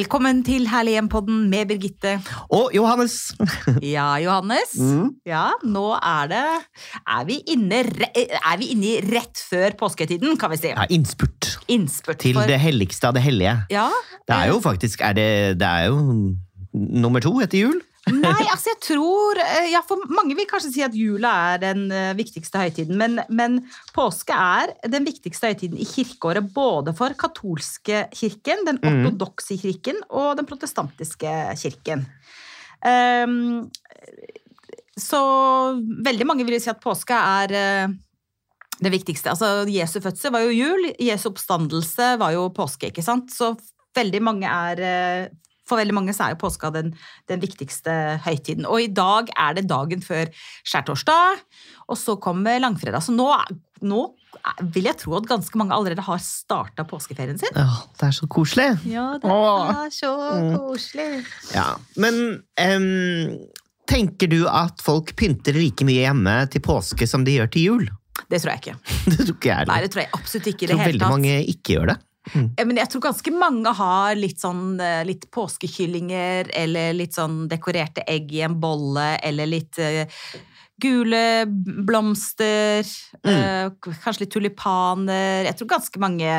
Velkommen til Herlig hjem-podden med Birgitte. Og Johannes! Ja, Johannes. Mm. Ja, nå er det Er vi inne, er vi inne rett før påsketiden, kan vi si. Ja, innspurt Innspurt til for det helligste av det hellige. Ja. Det er jo faktisk er det, det er jo nummer to etter jul. Nei, altså jeg tror eh, Ja, for mange vil kanskje si at jula er den eh, viktigste høytiden, men, men påske er den viktigste høytiden i kirkeåret både for katolske kirken, den Mhm. ortodokse kirken og den protestantiske kirken. Um, så veldig mange vil si at påske er eh, det viktigste. Altså, Jesu fødsel var jo jul, Jesu oppstandelse var jo påske, ikke sant? Så veldig mange er For veldig mange er jo påska den, den viktigste høytiden. Og i dag er det dagen før skjærtorsdag, og så kommer langfredag. Så nå, nå vil jeg tro at ganske mange allerede har starta påskeferien sin. Ja, det er så koselig. Ja, det Åh. er så Mm. koselig. Ja, Men um, tenker du at folk pynter like mye hjemme til påske som de gjør til jul? Det tror jeg ikke. Det tror ikke jeg Nei, det tror jeg absolutt ikke i det tror hele veldig tatt. mange ikke gjør det. Ja, Men jeg tror ganske mange har litt sånn eh, litt påskekyllinger, eller litt sånn dekorerte egg i en bolle, eller litt eh, gule blomster, eh, kanskje litt tulipaner. Jeg tror ganske mange,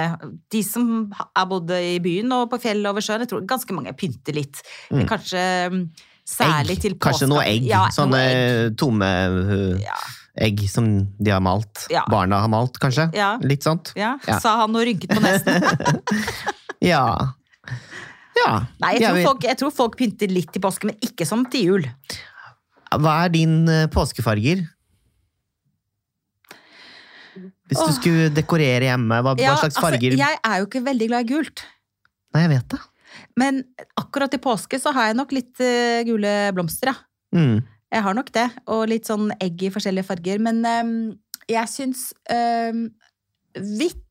de som er både i byen og på fjellet og over sjøen, jeg tror ganske mange pynter litt. Kanskje mm, særlig Egg. til Kanskje noe egg. Ja, Sånne noe egg. tomme uh, Ja. Egg som de har malt. Ja. Barna har malt, kanskje. Ja. Litt sånt. Ja, sa han og rynket på nesen. Ja. ja. Nei, jeg tror, folk, jeg tror folk pynter litt til påske, men ikke som til jul. Hva er din eh, påskefarger? Hvis du Åh. skulle dekorere hjemme, hva, hva slags altså, farger? jeg er jo ikke veldig glad i gult. Nei, jeg vet det. Men akkurat i påske så har jeg nok litt uh, gule blomster, ja. Mm. Jeg har nok det, og litt sånn egg i forskjellige farger. Men um, jeg syns um, hvitt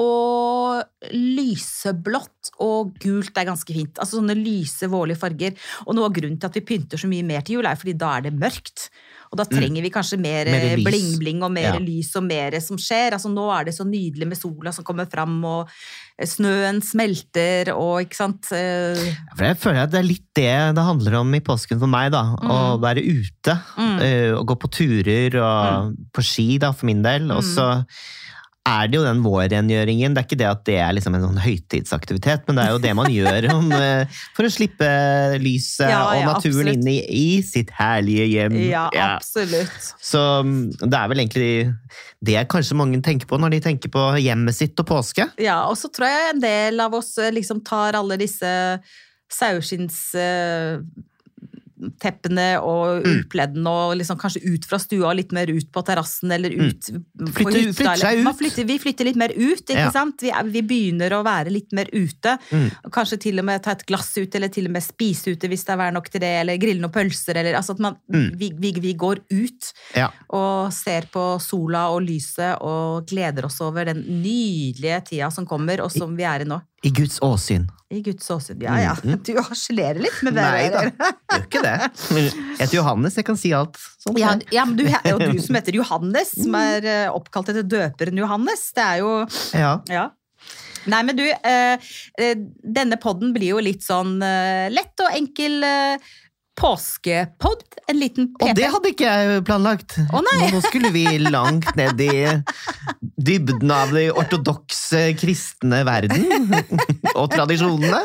og lyseblått og gult er ganske fint. Altså sånne lyse, vårlige farger. Og noe av grunnen til at vi pynter så mye mer til jul, er fordi da er det mørkt. Og da trenger vi kanskje mer Mm. Lys. bling-bling og mer Ja. lys og mer som skjer. Altså Nå er det så nydelig med sola som kommer fram, og snøen smelter, og ikke sant eh, For jeg føler at det er litt det det handler om i påsken for meg, da. Å Mm. være ute. Mm. eh, og gå på turer og på ski, da, for min del. Og Mm. så er det jo den vårrengjøringen. Det er ikke det at det er liksom en sånn høytidsaktivitet, men det er jo det man gjør om, eh, for å slippe lyset Ja, og naturen ja, inn i, i sitt herlige hjem. Ja, absolutt. Så mm, det er vel egentlig det kanskje mange tenker på når de tenker på hjemmet sitt og påske. Ja, og så tror jeg en del av oss eh, liksom tar alle disse saueskinns teppene og Mm. og liksom kanskje ut fra stua litt mer ut på terrassen eller ut på Mm. Flytte- flytte seg ut. flytter, vi flytter litt mer ut, ikke Ja. sant? Vi, vi begynner å være litt mer ute. Mm. Kanskje til og med ta et glass ut, eller til og med spise ute hvis det er vær nok til det, eller grille noen pølser, eller altså at man, Mm. vi, vi, vi går ut Ja. og ser på sola og lyset og gleder oss over den nydelige tida som kommer, og som vi er i nå. I Guds åsyn. I Guds åsyn. Ja, ja. Du harselerer litt med det. Mm. Nei da, gjør ikke det. Jeg heter Johannes, jeg kan si alt. Sånt. Ja, ja, men du, og du som heter Johannes, som er eh, oppkalt etter døperen Johannes. Det er jo Ja. Ja. Nei, men du, eh, eh, denne podden blir jo litt sånn lett og enkel påskepod. En liten Og det hadde ikke jeg planlagt. Å. Nå skulle vi langt ned i dybden av de ortodokse kristne verden. Og tradisjonene.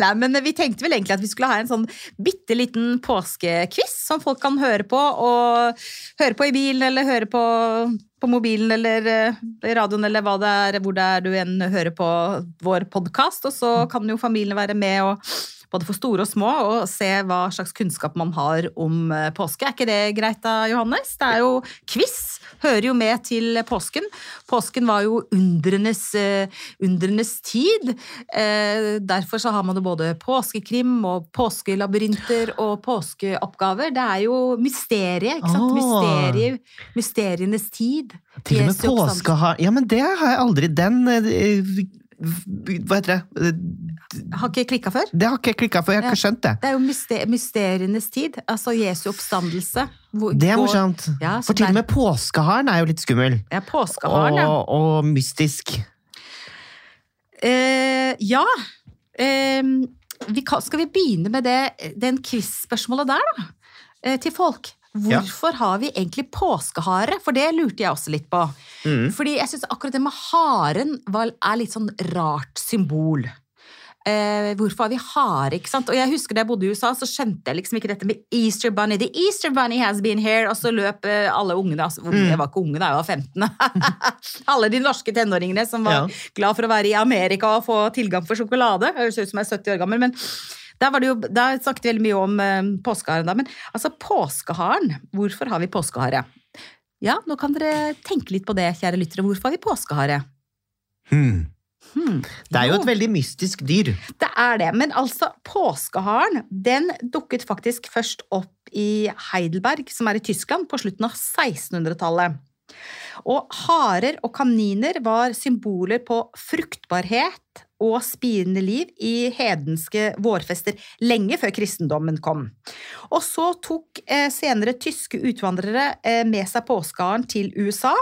Nei, men vi tenkte vel egentlig at vi skulle ha en sånn bitte liten påskekviss som folk kan høre på, og høre på i bilen, eller høre på på mobilen eller eh, radioen eller hva det er, hvor det er du enn hører på vår podkast. Og så kan jo familien være med og både for store og små og se hva slags kunnskap man har om eh, påske. Er ikke det greit da, Johannes? Det er jo quiz. Hører jo med til påsken. Påsken var jo undrenes, eh, undrenes tid. Eh, derfor så har man jo både påskekrim og påskelabyrinter og påskeoppgaver. Det er jo mysteriet, ikke sant? Åh. Mysterie, mysterienes tid. Til og med påske har Ja, men det har jeg aldri Den Hva heter det? Har ikke klikka før? Det har ikke klikka før, jeg har ikke skjønt det. Det er jo myster mysterienes tid. Altså Jesu oppstandelse. Hvor- Det er morsomt. Ja, For til og med påskeharen er jo litt skummel. Ja, påskeharen, Og, ja. og mystisk. Eh, ja. Eh, vi kan, skal vi begynne med det, den quiz-spørsmålet der, da? Eh, til folk. Ja. Hvorfor har vi egentlig påskehare? For det lurte jeg også litt på. Mm. Fordi jeg syns akkurat det med haren er litt sånn rart symbol. Eh, hvorfor har vi hare? ikke sant? Og jeg husker Da jeg bodde i USA, så skjønte jeg liksom ikke dette med Easter bunny. The Easter bunny has been here. Og så løp eh, alle ungene altså, Mm. Jeg var ikke unge da, jeg var 15. alle de norske tenåringene som var Ja. glad for å være i Amerika og få tilgang for sjokolade. Høres ut som jeg er 70 år gammel, men der, var det jo, der snakket vi veldig mye om eh, påskeharen. da, Men altså, påskeharen, hvorfor har vi påskehare? Ja, nå kan dere tenke litt på det, kjære lyttere. Hvorfor har vi påskehare? Hmm. Hmm. Det er jo Jo. et veldig mystisk dyr. Det er det, men altså påskeharen den dukket faktisk først opp i Heidelberg, som er i Tyskland, på slutten av 1600-tallet. Og harer og kaniner var symboler på fruktbarhet og spirende liv i hedenske vårfester lenge før kristendommen kom. Og så tok eh, senere tyske utvandrere eh, med seg påskeharen til USA,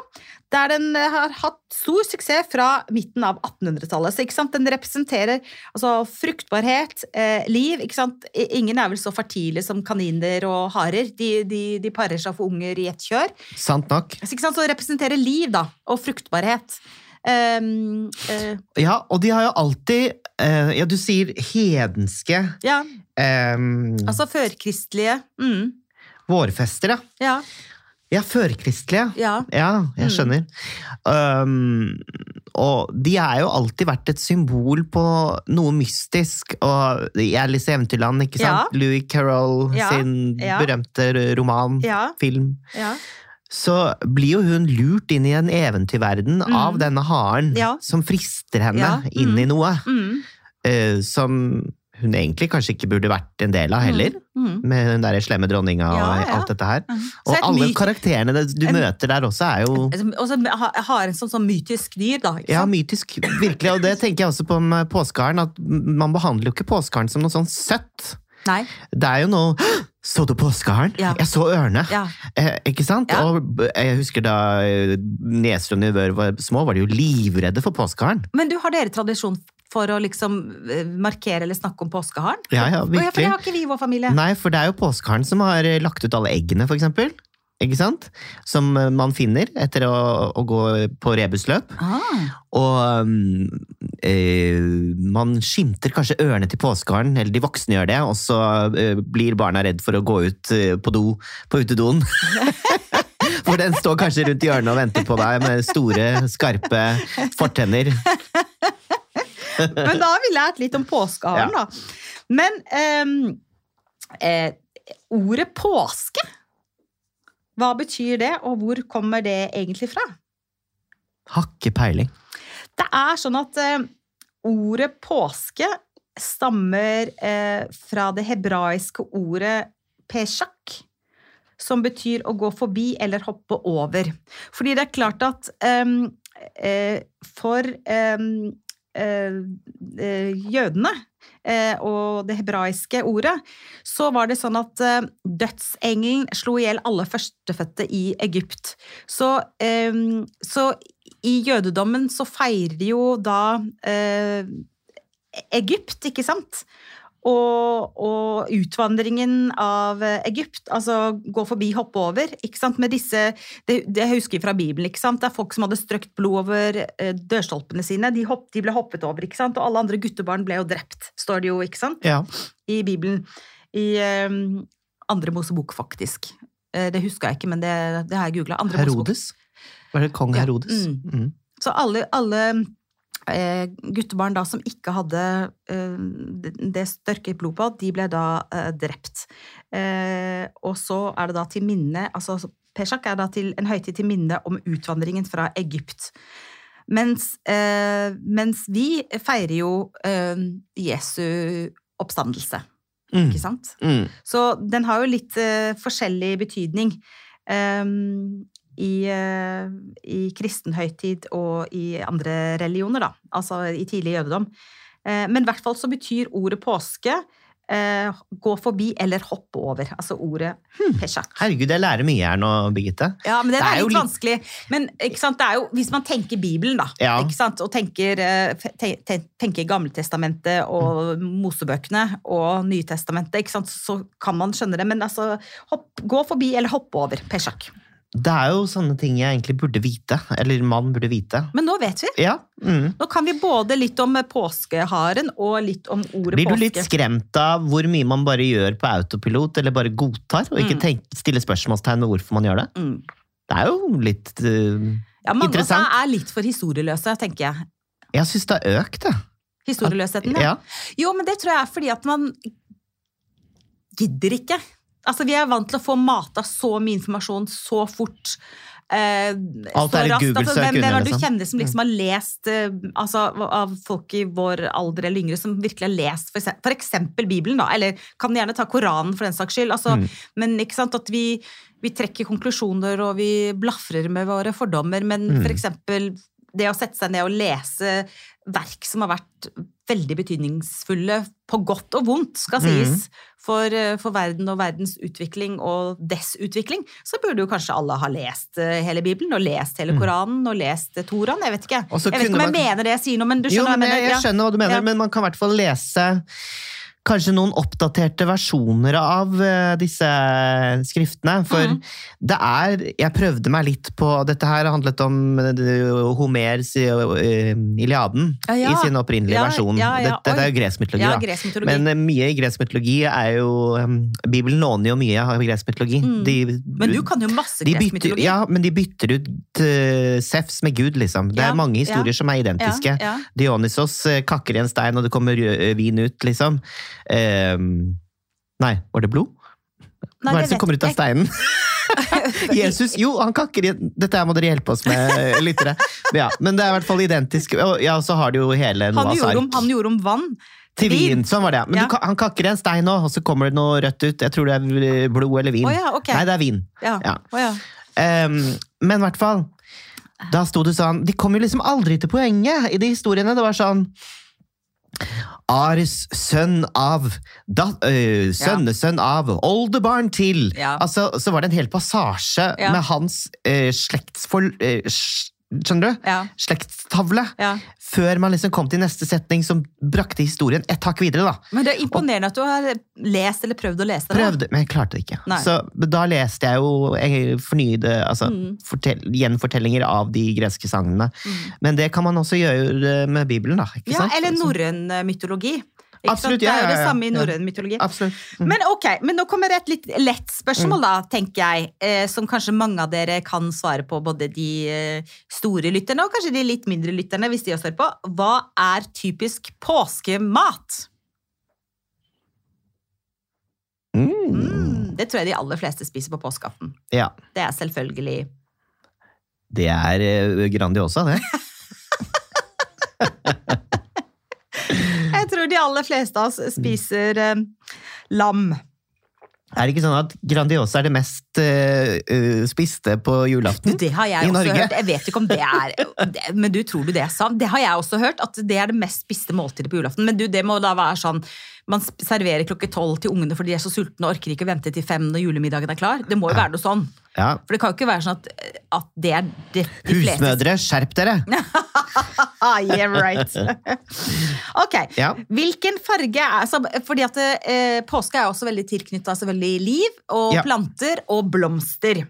der den eh, har hatt stor suksess fra midten av 1800-tallet. Så ikke sant? den representerer altså, fruktbarhet, liv. Ikke sant? Ingen er vel så fertile som kaniner og harer. De, de, de parer seg for unger i ett kjør. Sant nok. Så, ikke sant? så representerer liv da, og fruktbarhet. Ehm, uh, Ja, og de har jo alltid uh, Ja, du sier hedenske ja, Um, altså førkristelige. Mm, vårfester, ja. ja, Ja, førkristelige. ja. Ja, jeg Mm. skjønner. Um, og de har jo alltid vært et symbol på noe mystisk. Og i Alice i Eventyrland, ikke sant? Louis Carroll Ja, sin ja. berømte roman, Ja, film. ja. Så blir jo hun lurt inn i en eventyrverden Mm. av denne haren, Ja. som frister henne Ja, inn i mm. noe. Mm, eh, som hun egentlig kanskje ikke burde vært en del av heller. Mm, mm. Med den der slemme dronninga og Ja, alt dette her. Mm. Og alle myt- karakterene du en- møter der også, er jo Og så ha- har en sånn, sånn mytisk dyr, da. Ikke ja, mytisk. Virkelig. Og det tenker jeg også på med påskeharen, at man behandler jo ikke påskeharen som noe sånn søtt. Nei. Det er jo noe Så du påskeharen? Ja. Jeg så ørene! Ja. Eh, ikke sant? Ja. Og jeg husker da eh, nieser og nevøer var små, var de jo livredde for påskeharen. Men du, har dere tradisjon for å liksom eh, markere eller snakke om påskeharen? Ja, ja, virkelig. For det har ikke vi i vår familie. Nei, for det er jo påskeharen som har eh, lagt ut alle eggene, for eksempel. Ikke sant? Som man finner etter å, å gå på rebusløp. Ah, Og um, man skimter kanskje ørene til påskeharen, eller de voksne gjør det, og så eh, blir barna redd for å gå ut eh, på do på utedoen. For den står kanskje rundt hjørnet og venter på deg med store, skarpe fortenner. men da har vi lært litt om påskeharen, da. Men eh, eh, ordet påske, hva betyr det, og hvor kommer det egentlig fra? Har ikke peiling. Det er sånn at eh, ordet påske stammer eh, fra det hebraiske ordet peshak, som betyr å gå forbi eller hoppe over. Fordi det er klart at ehm, eh, for ehm, eh, eh, jødene eh, og det hebraiske ordet, så var det sånn at dødsengelen slo i hjel alle førstefødte i Egypt. Så, ehm, så i jødedommen så feirer jo da eh, Egypt, ikke sant? Og, og utvandringen av eh, Egypt, altså gå forbi, hoppe over, ikke sant? Med disse, det, det husker jeg fra Bibelen, ikke sant? Det er folk som hadde strøkt blod over eh, dørstolpene sine, de, hopp, de ble hoppet over, ikke sant? Og alle andre guttebarn ble jo drept, står det jo, ikke sant? Ja. I Bibelen. I eh, andre Mosebok, faktisk. Eh, det husker jeg ikke, men det, det har jeg googla. Herodes? Var det kong Ja, Herodes? mm. Mm. Så alle, alle eh, guttebarn da som ikke hadde eh, det- størket blod på, de ble da eh, drept. Eh, og så er det da til minne altså Pesjak er da til en høytid til minne om utvandringen fra Egypt. Mens, eh, mens vi feirer jo eh, Jesu oppstandelse, Mm. ikke sant? Mm. Så den har jo litt uh, forskjellig betydning Um, i, uh, i kristen høytid og i andre religioner, da. Altså i tidlig jødedom. Uh, men i hvert fall så betyr ordet påske eh, gå forbi eller hoppe over. Altså ordet Hmm. peshak. Herregud, jeg lærer mye her nå, Birgitte. Ja, men det, Det er er litt litt- vanskelig. Men sant? Det jo, hvis man tenker Bibelen, da, Ja. sant? og tenker, eh, te, te, tenker Gammeltestamentet og Mosebøkene og Nytestamentet, sant? så kan man skjønne det. Men altså, hopp, gå forbi eller hoppe over peshak. Det er jo sånne ting jeg egentlig burde vite. Eller man burde vite. Men nå vet vi. Ja. Mm. Nå kan vi både litt om påskeharen og litt om ordet Blir du påske. litt skremt av hvor mye man bare gjør på autopilot, eller bare godtar, og ikke Mm. tenk, stiller spørsmålstegn ved hvorfor man gjør det? Mm. Det er jo litt uh, Ja, mange av Mange er litt for historieløse, tenker jeg. Jeg syns det har økt, det. Historieløsheten, ja. Ja. Jo, men det tror jeg er fordi at man gidder ikke. Altså, vi er vant til å få mata så mye informasjon så fort. Eh, Alt er raskt. Google-søk hvem, hvem er det du liksom. kjenner som liksom har lest eh, altså, Av folk i vår alder eller yngre som virkelig har lest for eksempel Bibelen, da. Eller kan gjerne ta Koranen for den saks skyld. Altså, Mm. Men ikke sant, at vi, vi trekker konklusjoner og vi blafrer med våre fordommer. Men Mm. for eksempel det å sette seg ned og lese verk som har vært veldig betydningsfulle, på godt og vondt, skal Mm. sies, for, eh, for verden og verdens utvikling og dessutvikling, så burde jo kanskje alle ha lest eh, hele Bibelen, og lest hele Koranen, og lest eh, Toraen. Jeg vet ikke. Mm. Jeg vet ikke om jeg man- mener det jeg sier nå, men du Jo, skjønner men hva jeg jeg skjønner hva du mener, Ja. men man kan i hvert fall lese kanskje noen oppdaterte versjoner av eh, disse skriftene. For mm. det er Jeg prøvde meg litt på Dette her handlet om eh, Homers eh, Iliaden Ja, ja. i sin opprinnelige Ja, versjon. Dette, er jo gresk mytologi. Men mye i gresk mytologi er jo Bibelen låner jo mye av gresk mytologi. Mm. De, men du kan jo masse gresk mytologi. ja, men de bytter ut Sefs med Gud, liksom. Det er mange historier som er identiske. Dionysos kakker i en stein, og det kommer vin ut, liksom. Ehm, nei, var det blod? Hva er det som kommer ut av steinen? Jesus, jo, han kakker i Dette her må dere hjelpe oss med, eh, lyttere. Ja, men det er i hvert fall identisk. Og så har de jo hele Han Noahs om, ark. han gjorde om vann Til vin, sånn var det. ja. Men Ja. du, han kakker en stein nå, og så kommer det noe rødt ut. Jeg tror det er blod eller vin. Oh, ja, okay. Nei, det er vin. Ja. Ja. Ja. Ehm, men i hvert fall, da sto det sånn De kom jo liksom aldri til poenget i de historiene. Det var sånn Ares sønn av da, øh, Sønnesønn av oldebarn til Ja. Altså, Så var det en hel passasje Ja. med hans øh, slektsfor... øh, skjønner du? Ja. Slektstavle. Ja. Før man liksom kom til neste setning som brakte historien et hakk videre. da. Men det er imponerende at du har lest eller prøvd å lese det. Prøvde, men jeg klarte det ikke. Nei. Så da leste jeg jo jeg fornyede altså, Mm. fortell, gjenfortellinger av de greske sangene. Mm. Men det kan man også gjøre med Bibelen, da. Ikke Ja, sant? eller norrøn eh, Absolutt? Det er jo det samme i norrøn mytologi. Mm. Men ok, men nå kommer et litt lett spørsmål, da, tenker jeg. Eh, som kanskje mange av dere kan svare på, både de eh, store lytterne og kanskje de litt mindre lytterne, hvis de også hører på. Hva er typisk påskemat? Mm. Mm, det tror jeg de aller fleste spiser på påskeaften. Ja. Det er selvfølgelig Det er eh, Grandiosa, det. Tror de aller fleste av oss spiser eh, lam. Er det ikke sånn at Grandiosa er det mest eh, spiste på julaften? det har jeg I også Norge? hørt. Jeg vet ikke om det er det- Men du tror du det er sant? Det har jeg også hørt, at det er det mest spiste måltidet på julaften. Men du, det må da være sånn man serverer klokke tolv til ungene fordi de er så sultne og orker ikke å vente til fem når julemiddagen er klar. Det må jo være noe sånn. Ja. For det kan jo ikke være sånn at, at det er det, de Husmødre, skjerp dere! Ah, yeah, right. ok. Ja. Hvilken farge er så, Fordi at eh, påske er også veldig tilknytta liv og Ja. planter og blomster.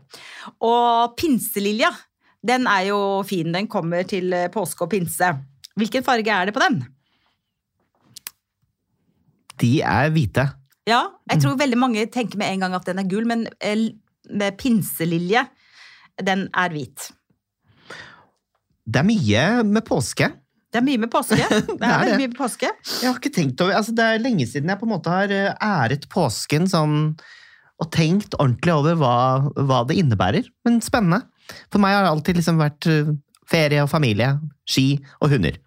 Og pinselilja, den er jo fin. Den kommer til eh, påske og pinse. Hvilken farge er det på den? De er hvite. Ja, jeg Mm. tror veldig mange tenker med en gang at den er gul, men eh, pinselilje, den er hvit. Det er mye med påske. Det er mye med påske. Det er, Det er veldig mye med påske. Jeg har ikke tenkt over, altså Det er lenge siden jeg på en måte har eh, æret påsken sånn og tenkt ordentlig over hva, hva det innebærer. Men spennende. For meg har det alltid liksom vært eh, ferie og familie, ski og hunder.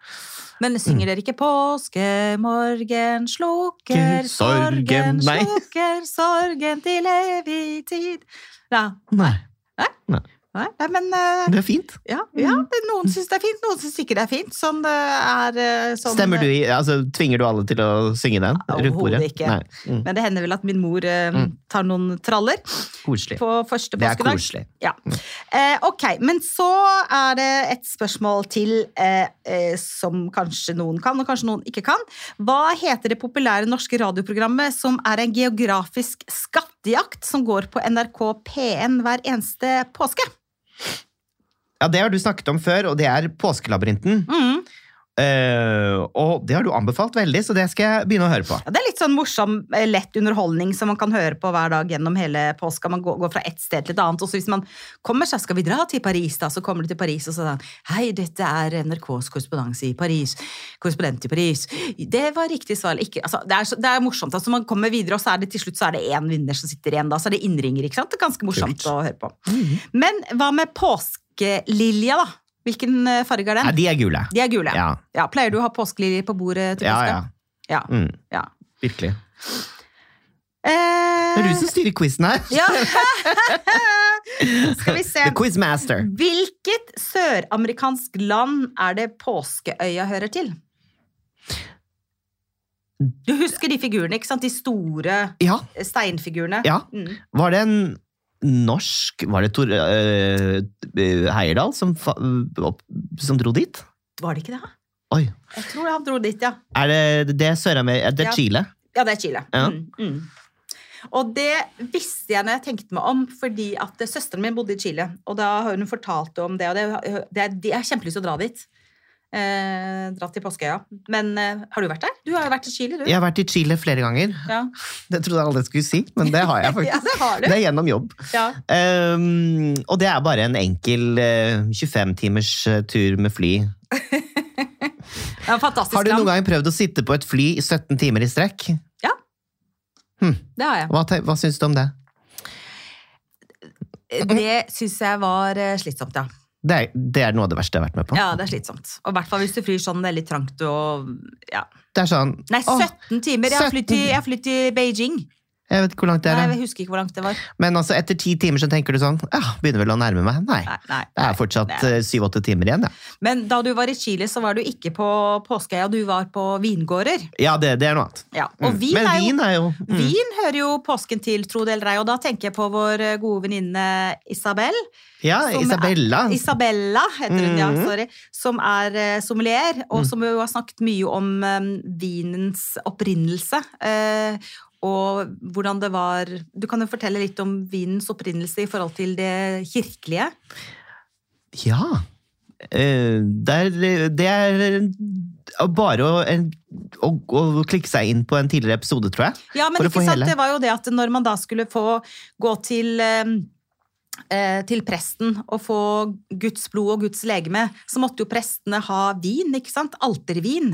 Men synger dere ikke påskemorgen slukker Sorgen, sorgen, nei. slukker sorgen til evig tid? Ja. Nei. Nei? Nei. Nei, men uh, Det er fint. ja, ja, noen syns det er fint, noen syns ikke det er fint. Sånn det er eh, sånn, Stemmer du i, altså Tvinger du alle til å synge den? Overhodet ikke. Mm. Men det hender vel at min mor eh, Mm. tar noen traller Koselig. på første Det er koselig. Ja. Eh, ok, men så er det et spørsmål til eh, eh, som kanskje noen kan, og kanskje noen ikke kan. Hva heter det populære norske radioprogrammet som er en geografisk skattejakt som går på NRK P1 hver eneste påske? Ja, det har du snakket om før, og det er Påskelabyrinten. Mm. Eh, og det har du anbefalt veldig, så det skal jeg begynne å høre på. Ja, det er litt sånn morsom, eh, lett underholdning som man kan høre på hver dag gjennom hele påska. Man går, går fra ett sted til et annet. Og så hvis man kommer seg, skal vi dra til Paris, da, så kommer du til Paris og så sånn Hei, dette er NRKs korrespondanse i Paris. Korrespondent i Paris. Det var riktig svar. Ikke, altså, det, er, så- det er morsomt. Altså, man kommer videre, og så er det til slutt så er det én vinner som sitter igjen. Da, så er det innringer. ikke sant? Det er ganske morsomt Kult. å høre på. Men hva med påskelilja, da? Hvilken eh, farge er den? de er gule. De er gule. Ja, Ja, Pleier du å ha påskeliljer på bordet til ja. påske? ja. ja. Mm, ja. virkelig. Eh, Det er du som styrer quizen her. Ja. Skal vi se. The Quizmaster. Hvilket søramerikansk land er det påskeøya hører til? Du husker de figurene, ikke sant? De store Ja, steinfigurene. ja. Mm. Var det en norsk Var det Tor Heierdal eh, som, som dro dit? Var det ikke det? Oi. Jeg tror han dro dit, ja. Er det, det er Det er. Chile? Ja, det er Chile. Ja. Mm, mm. Og det visste jeg når jeg tenkte meg om, fordi at søsteren min bodde i Chile. Og da har hun fortalt om det, og det, det jeg har kjempelyst til å dra dit. Eh, dratt til Påskeøya. Men eh, har du vært der? Du har jo vært i Chile, du. Jeg har vært i Chile flere ganger. Ja, Det trodde jeg aldri skulle si, men det har jeg ja faktisk. det har du. Det er gjennom jobb. Ja. Um, og det er bare en enkel uh, 25 timers eh, tur med fly. Fantastisk Har du noen gang prøvd å sitte på et fly i 17 timer i strekk? ja Det har jeg. Hva, hva syns du om det? Det syns jeg var eh, slitsomt, ja. Det er, det er noe av det verste jeg har vært med på. Ja, det er slitsomt. Og i hvert fall hvis du flyr sånn veldig trangt og ja. Det er sånn Nei, åh, 17 timer! Jeg har flydd til, 17. jeg har flytt til Beijing. Jeg vet ikke hvor langt det er. Nei, jeg husker ikke hvor langt det var. Men altså, etter ti timer så tenker du sånn Ja, begynner vel å nærme meg. Nei. Nei, nei, Det er fortsatt eh, syv-åtte timer igjen, ja. Men da du var i Chile, så var du ikke på påskeøya, du var på vingårder. Ja, det, det er noe annet. Ja, og Mm. vin Men er jo vin er jo mm. Vin hører jo påsken til, tro det eller ei, og da tenker jeg på vår eh, gode venninne Isabel. Ja, Isabella. er- Isabella. Heter hun, ja, Mhm. sorry. Som er eh, sommelier, og Mm. som jo har snakket mye om um, vinens opprinnelse. eh, og hvordan det var Du kan jo fortelle litt om vinens opprinnelse i forhold til det kirkelige. Ja. Eh, det er, det er bare å, å, å klikke seg inn på en tidligere episode, tror jeg. Ja, men ikke sant, hele. det var jo det at når man da skulle få gå til eh, eh, til presten og få Guds blod og Guds legeme, så måtte jo prestene ha vin, ikke sant? Altervin.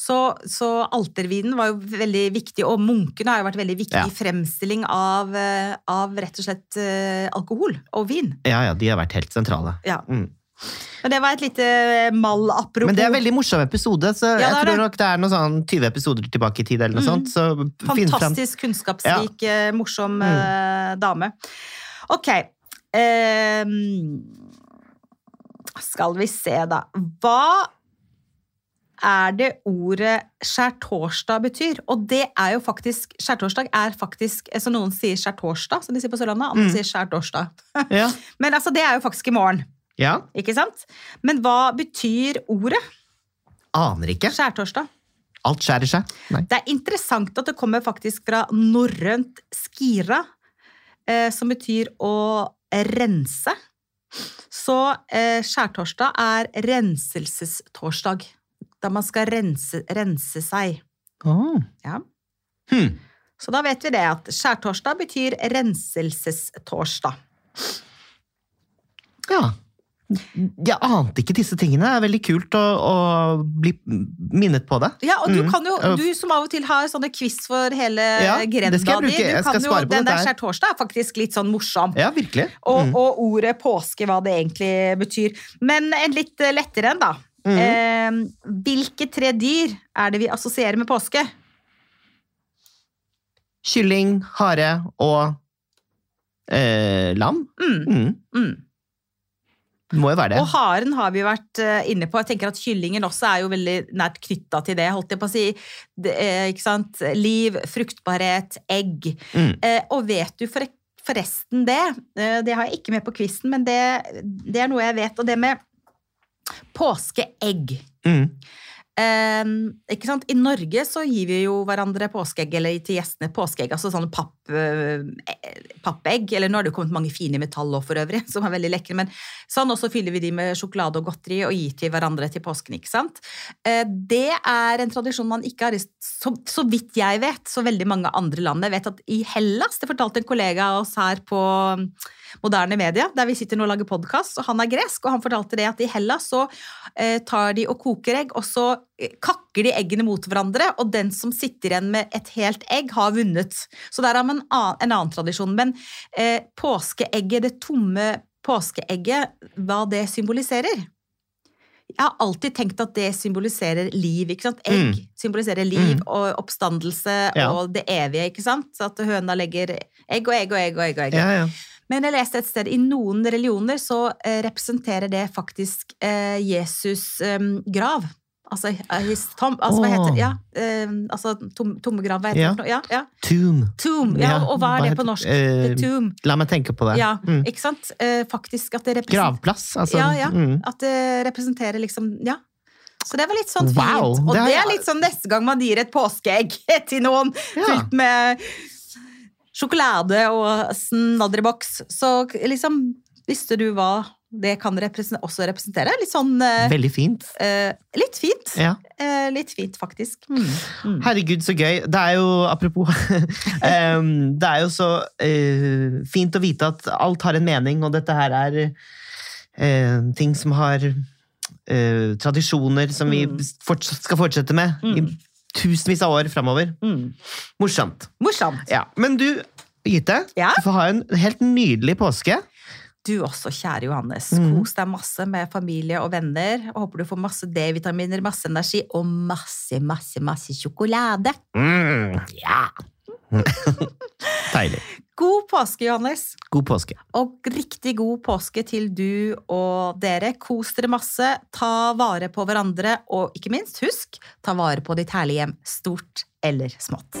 Så, så altervinen var jo veldig viktig, og munkene har jo vært veldig viktig Ja. fremstilling av, eh, av rett og slett eh, alkohol og vin. Ja, ja, de har vært helt sentrale. Ja. Mm. Men det var et lite mall apropos. Men det er en veldig morsom episode, så Ja, jeg tror nok det er noen sånn 20 episoder tilbake i tid, eller noe Mm. sånt. Så Fantastisk kunnskapsrik, ja. morsom Mm. eh, dame. Ok. ehm, skal vi se, da. Hva er det ordet skjærtorsdag betyr? Og det er jo faktisk Skjærtorsdag er faktisk Så noen sier skjærtorsdag, som de sier på Sørlandet. Andre Mm. sier skjærtorsdag. Ja. Men altså, det er jo faktisk i morgen. ja. Ikke sant? Men hva betyr ordet Aner ikke. skjærtorsdag? Alt skjærer seg. Nei. Det er interessant at det kommer faktisk fra norrønt skira, eh, som betyr å rense. Så eh, skjærtorsdag er renselsestorsdag. Da man skal rense, rense seg. Oh. Ja. Hmm. Så da vet vi det at skjærtorsdag betyr renselsestorsdag. Ja. Jeg ante ikke disse tingene. Det er veldig kult å, å bli minnet på det. Ja, og du Mm. kan jo, du som av og til har sånne quiz for hele Ja, grenda det skal jeg di, bruke. du Jeg skal kan jo, på den dette der skjærtorsdag er faktisk litt sånn morsom. Ja, virkelig. Og, Mm. og ordet påske, hva det egentlig betyr. Men en litt lettere en, da. Mhm. Eh, hvilke tre dyr er det vi assosierer med påske? Kylling, hare og eh, lam. Mm, Mm. mm. Må jo være det. Og haren har vi vært eh, inne på. Jeg tenker at Kyllingen også er jo veldig nært knytta til det. holdt jeg på å si. Det, er, ikke sant? Liv, fruktbarhet, egg. Mm. Eh, og vet du for, forresten det, eh, det har jeg ikke med på quizen, men det, det er noe jeg vet, og det med påskeegg. Mm. Eh, ikke sant? I Norge så gir vi jo hverandre påskeegg, eller til gjestene påskeegg, altså sånne papp, eh, pappegg. Eller nå har det jo kommet mange fine metall òg, for øvrig, som er veldig lekre. Men sånn, og så fyller vi de med sjokolade og godteri og gir til hverandre til påsken. ikke sant? Eh, det er en tradisjon man ikke har i så, så vidt jeg vet, så veldig mange andre land. Jeg vet at i Hellas, det fortalte en kollega av oss her på moderne media, der vi sitter nå og lager podkast, og han er gresk, og han fortalte det at i Hellas så eh, tar de og koker egg, og så eh, kakker de eggene mot hverandre, og den som sitter igjen med et helt egg, har vunnet. Så der har man en annen, en annen tradisjon. Men eh, påskeegget, det tomme påskeegget, hva det symboliserer jeg har alltid tenkt at det symboliserer liv. ikke sant? Egg Mm. symboliserer liv Mm. og oppstandelse Ja. og det evige. ikke sant? Så at høna legger egg og egg og egg. og egg, og egg. Ja, ja. Men jeg leste et sted i noen religioner så eh, representerer det faktisk eh, Jesus eh, grav. Altså, eh, his tom, altså hva heter det? Ja, eh, altså tom, tomme grav, hva heter Ja. det? Ja, ja. Tomb. Tomb. Ja, og hva er det på norsk? eh, tomb. La meg tenke på det. Ja, Mm. ikke sant? Eh, faktisk at det representerer Gravplass, altså. Ja, ja. Mm. At det representerer liksom Ja. Så det var litt sånn fint. Wow, og det det er- er litt sånn neste gang man gir et påskeegg til noen fylt med sjokolade og snadderboks, så liksom Visste du hva det kan represent også representere? Litt sånn eh, Veldig fint. Uh, Litt fint. Ja. Uh, litt fint, faktisk. Mm. Mm. Herregud, så gøy. Det er jo, apropos um, Det er jo så uh, fint å vite at alt har en mening, og dette her er ting som har eh, tradisjoner som vi Mm. forts skal fortsette med Mm. i tusenvis av år framover. Mm. Morsomt. Morsomt. Ja. Men du, Gitte, Ja? du får ha en helt nydelig påske. Du også, kjære Johannes. Mm. Kos deg masse med familie og venner. og Håper du får masse D-vitaminer, masse energi og masse, masse, masse sjokolade. Mm, ja! Deilig. God påske, Johannes. God påske. Og riktig god påske til du og dere. Kos dere masse. Ta vare på hverandre, og ikke minst, husk, ta vare på ditt herlige hjem, stort eller smått.